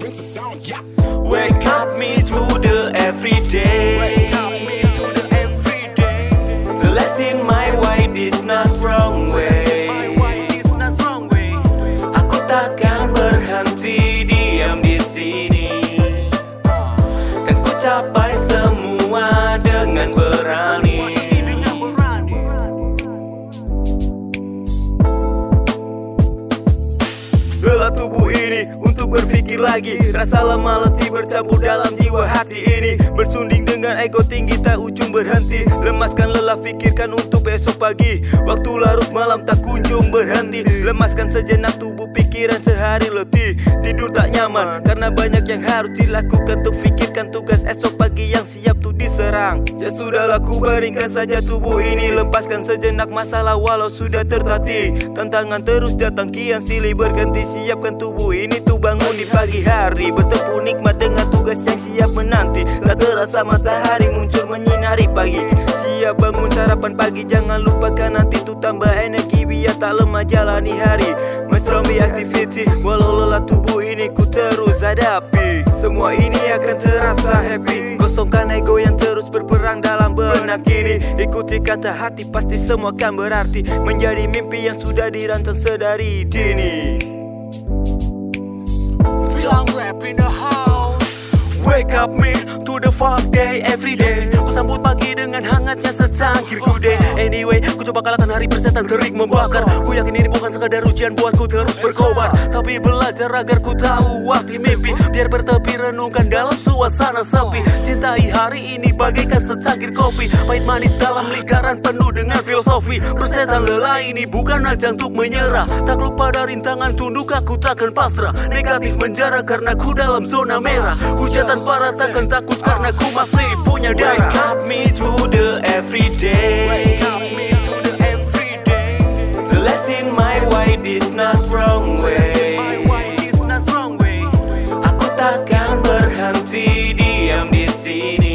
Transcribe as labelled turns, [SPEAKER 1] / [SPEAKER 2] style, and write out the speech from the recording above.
[SPEAKER 1] Wake up me to the everyday. The lesson my way. is not wrong way. Aku takkan berhenti diam di sini. Kan ku capai semua dengan berani. Tubuh untuk berpikir lagi. Rasa lemah letih bercampur dalam jiwa hati ini. Bersunding dengan ego tinggi tak ujung berhenti. Lemaskan lelah fikirkan untuk besok pagi. Waktu larut malam tak kunjung berhenti. Lemaskan sejenak tubuh pikiran sehari letih. Tidur tak nyaman karena banyak yang harus dilakukan Untuk fikirkan tugas esok pagi yang siap tuh diserang. Ya sudahlah ku baringkan saja tubuh ini. Lepaskan sejenak masalah walau sudah tertatih. Tantangan terus datang kian silih berganti. Siapkan tubuh ini tuh bangun di pagi hari. Bertempur nikmat dengan tugas yang siap menanti. Tak terasa matahari muncul menyinari pagi. Siap bangun sarapan pagi. Jangan lupakan nanti tuh tambah energi Biar tak lemah jalani hari. Zombie activity Walau lelah tubuh ini ku terus hadapi. Semua ini akan terasa happy. Kosongkan ego yang terus berperang dalam benak ini. Ikuti kata hati pasti semua akan berarti. Menjadi mimpi yang sudah dirancang sedari dini
[SPEAKER 2] Bilang rap in the house.
[SPEAKER 1] Wake up me to the fuck day every day sambut pagi dengan hangatnya secangkir kude Anyway, ku coba kalahkan hari persetan terik membakar. Ku yakin ini bukan sekadar ujian buatku terus berkobar. Tapi belajar agar ku tahu waktu mimpi. Biar bertepi renungkan dalam suasana sepi. Cintai hari ini bagaikan secangkir kopi. Pahit manis dalam lingkaran penuh dengan filosofi. Persetan lelah ini bukan ajang untuk menyerah. Tak lupa dari rintangan tunduk aku takkan pasrah. Negatif menjara karena ku dalam zona merah. Hujatan para takkan takut karena ku masih darah. Wake up me to the everyday.
[SPEAKER 2] To the everyday.
[SPEAKER 1] The lesson my way. is
[SPEAKER 2] not wrong way.
[SPEAKER 1] Aku takkan berhenti diam di sini